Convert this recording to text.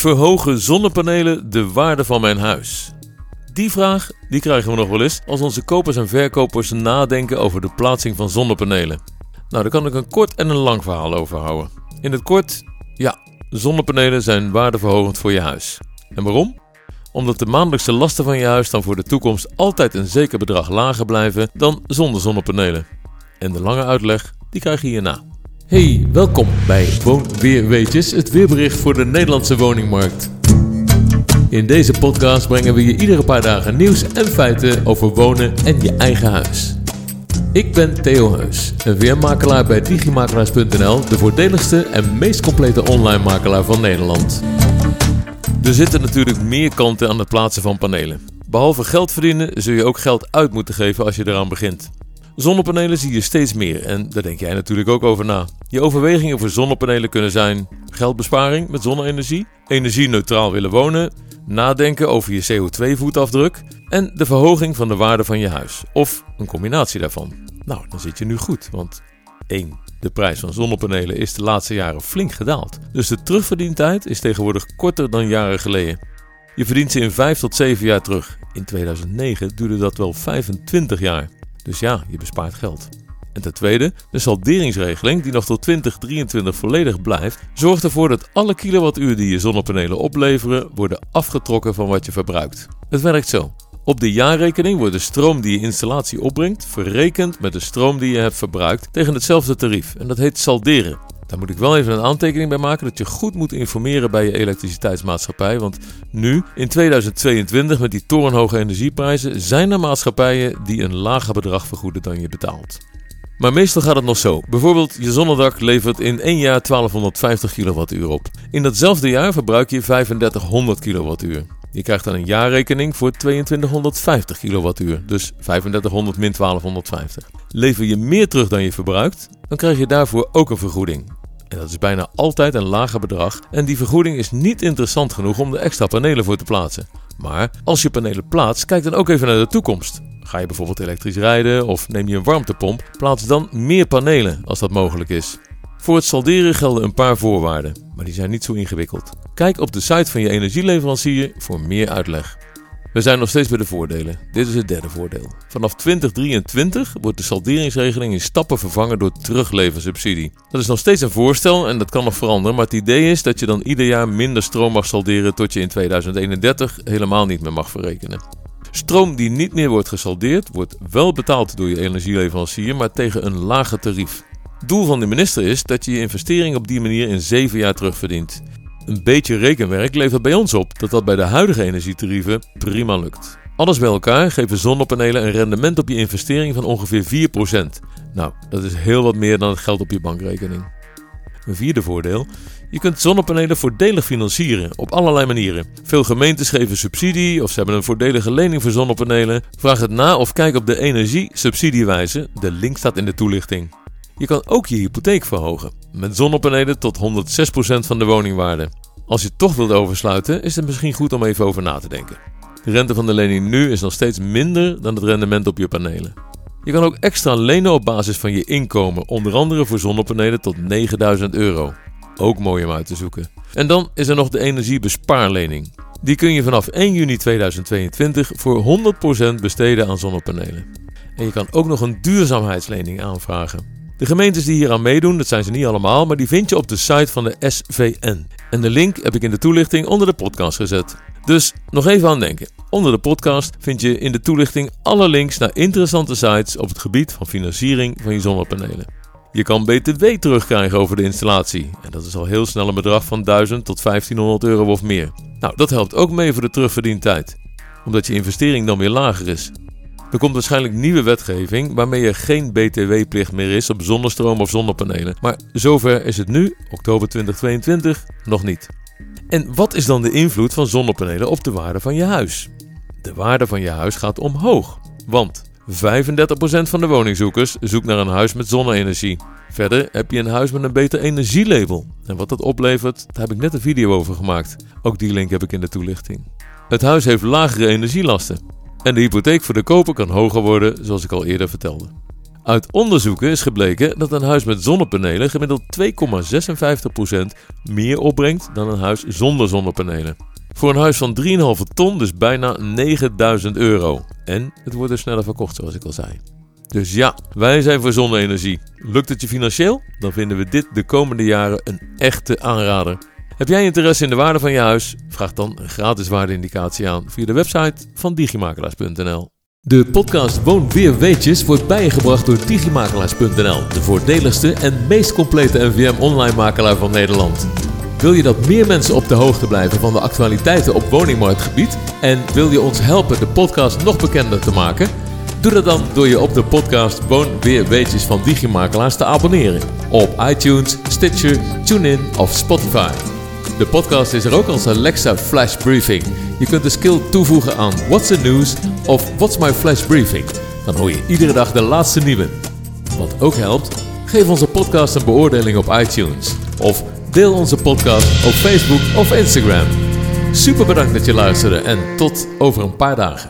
Verhogen zonnepanelen de waarde van mijn huis? Die vraag die krijgen we nog wel eens als onze kopers en verkopers nadenken over de plaatsing van zonnepanelen. Nou, daar kan ik een kort en een lang verhaal over houden. In het kort, ja, zonnepanelen zijn waardeverhogend voor je huis. En waarom? Omdat de maandelijkse lasten van je huis dan voor de toekomst altijd een zeker bedrag lager blijven dan zonder zonnepanelen. En de lange uitleg, die krijg je hierna. Hey, welkom bij Woonweerweetjes, het weerbericht voor de Nederlandse woningmarkt. In deze podcast brengen we je iedere paar dagen nieuws en feiten over wonen en je eigen huis. Ik ben Theo Heus, een weermakelaar bij digimakelaars.nl, de voordeligste en meest complete online makelaar van Nederland. Er zitten natuurlijk meer kanten aan het plaatsen van panelen. Behalve geld verdienen zul je ook geld uit moeten geven als je eraan begint. Zonnepanelen zie je steeds meer en daar denk jij natuurlijk ook over na. Je overwegingen voor zonnepanelen kunnen zijn geldbesparing met zonne-energie, energie-neutraal willen wonen, nadenken over je CO2-voetafdruk en de verhoging van de waarde van je huis. Of een combinatie daarvan. Nou, dan zit je nu goed, want 1. De prijs van zonnepanelen is de laatste jaren flink gedaald. Dus de terugverdientijd is tegenwoordig korter dan jaren geleden. Je verdient ze in 5 tot 7 jaar terug. In 2009 duurde dat wel 25 jaar. Dus ja, je bespaart geld. En ten tweede, de salderingsregeling, die nog tot 2023 volledig blijft, zorgt ervoor dat alle kilowattuur die je zonnepanelen opleveren worden afgetrokken van wat je verbruikt. Het werkt zo. Op de jaarrekening wordt de stroom die je installatie opbrengt verrekend met de stroom die je hebt verbruikt tegen hetzelfde tarief. En dat heet salderen. Daar moet ik wel even een aantekening bij maken dat je goed moet informeren bij je elektriciteitsmaatschappij. Want nu, in 2022, met die torenhoge energieprijzen, zijn er maatschappijen die een lager bedrag vergoeden dan je betaalt. Maar meestal gaat het nog zo. Bijvoorbeeld, je zonnedak levert in één jaar 1250 kWh op. In datzelfde jaar verbruik je 3500 kWh. Je krijgt dan een jaarrekening voor 2250 kWh, dus 3500 min 1250. Lever je meer terug dan je verbruikt, dan krijg je daarvoor ook een vergoeding. En dat is bijna altijd een lager bedrag en die vergoeding is niet interessant genoeg om er extra panelen voor te plaatsen. Maar als je panelen plaatst, kijk dan ook even naar de toekomst. Ga je bijvoorbeeld elektrisch rijden of neem je een warmtepomp, plaats dan meer panelen als dat mogelijk is. Voor het salderen gelden een paar voorwaarden, maar die zijn niet zo ingewikkeld. Kijk op de site van je energieleverancier voor meer uitleg. We zijn nog steeds bij de voordelen. Dit is het derde voordeel. Vanaf 2023 wordt de salderingsregeling in stappen vervangen door terugleversubsidie. Dat is nog steeds een voorstel en dat kan nog veranderen, maar het idee is dat je dan ieder jaar minder stroom mag salderen tot je in 2031 helemaal niet meer mag verrekenen. Stroom die niet meer wordt gesaldeerd, wordt wel betaald door je energieleverancier, maar tegen een lager tarief. Doel van de minister is dat je je investering op die manier in 7 jaar terugverdient. Een beetje rekenwerk levert bij ons op dat dat bij de huidige energietarieven prima lukt. Alles bij elkaar geven zonnepanelen een rendement op je investering van ongeveer 4%. Nou, dat is heel wat meer dan het geld op je bankrekening. Een vierde voordeel: je kunt zonnepanelen voordelig financieren op allerlei manieren. Veel gemeentes geven subsidie of ze hebben een voordelige lening voor zonnepanelen. Vraag het na of kijk op de energiesubsidiewijze. De link staat in de toelichting. Je kan ook je hypotheek verhogen, met zonnepanelen tot 106% van de woningwaarde. Als je toch wilt oversluiten, is het misschien goed om even over na te denken. De rente van de lening nu is nog steeds minder dan het rendement op je panelen. Je kan ook extra lenen op basis van je inkomen, onder andere voor zonnepanelen tot 9000 euro. Ook mooi om uit te zoeken. En dan is er nog de energiebespaarlening. Die kun je vanaf 1 juni 2022 voor 100% besteden aan zonnepanelen. En je kan ook nog een duurzaamheidslening aanvragen. De gemeentes die hier aan meedoen, dat zijn ze niet allemaal, maar die vind je op de site van de SVN. En de link heb ik in de toelichting onder de podcast gezet. Dus nog even aan denken. Onder de podcast vind je in de toelichting alle links naar interessante sites op het gebied van financiering van je zonnepanelen. Je kan BTW terugkrijgen over de installatie. En dat is al heel snel een bedrag van 1000 tot 1500 euro of meer. Nou, dat helpt ook mee voor de terugverdientijd. Omdat je investering dan weer lager is. Er komt waarschijnlijk nieuwe wetgeving waarmee er geen BTW-plicht meer is op zonnestroom of zonnepanelen. Maar zover is het nu, oktober 2022, nog niet. En wat is dan de invloed van zonnepanelen op de waarde van je huis? De waarde van je huis gaat omhoog, want 35% van de woningzoekers zoekt naar een huis met zonne-energie. Verder heb je een huis met een beter energielabel. En wat dat oplevert, daar heb ik net een video over gemaakt. Ook die link heb ik in de toelichting. Het huis heeft lagere energielasten. En de hypotheek voor de koper kan hoger worden, zoals ik al eerder vertelde. Uit onderzoeken is gebleken dat een huis met zonnepanelen gemiddeld 2,56% meer opbrengt dan een huis zonder zonnepanelen. Voor een huis van 3,5 ton dus bijna 9000 euro. En het wordt dus sneller verkocht, zoals ik al zei. Dus ja, wij zijn voor zonne-energie. Lukt het je financieel? Dan vinden we dit de komende jaren een echte aanrader. Heb jij interesse in de waarde van je huis? Vraag dan een gratis waardeindicatie aan via de website van digimakelaars.nl. De podcast Woon Weer Weetjes wordt bijgebracht door digimakelaars.nl, de voordeligste en meest complete NVM online makelaar van Nederland. Wil je dat meer mensen op de hoogte blijven van de actualiteiten op woningmarktgebied en wil je ons helpen de podcast nog bekender te maken? Doe dat dan door je op de podcast Woon Weer Weetjes van Digimakelaars te abonneren op iTunes, Stitcher, TuneIn of Spotify. De podcast is er ook als Alexa Flash Briefing. Je kunt de skill toevoegen aan What's the News of What's My Flash Briefing. Dan hoor je iedere dag de laatste nieuwe. Wat ook helpt, geef onze podcast een beoordeling op iTunes. Of deel onze podcast op Facebook of Instagram. Super bedankt dat je luisterde en tot over een paar dagen.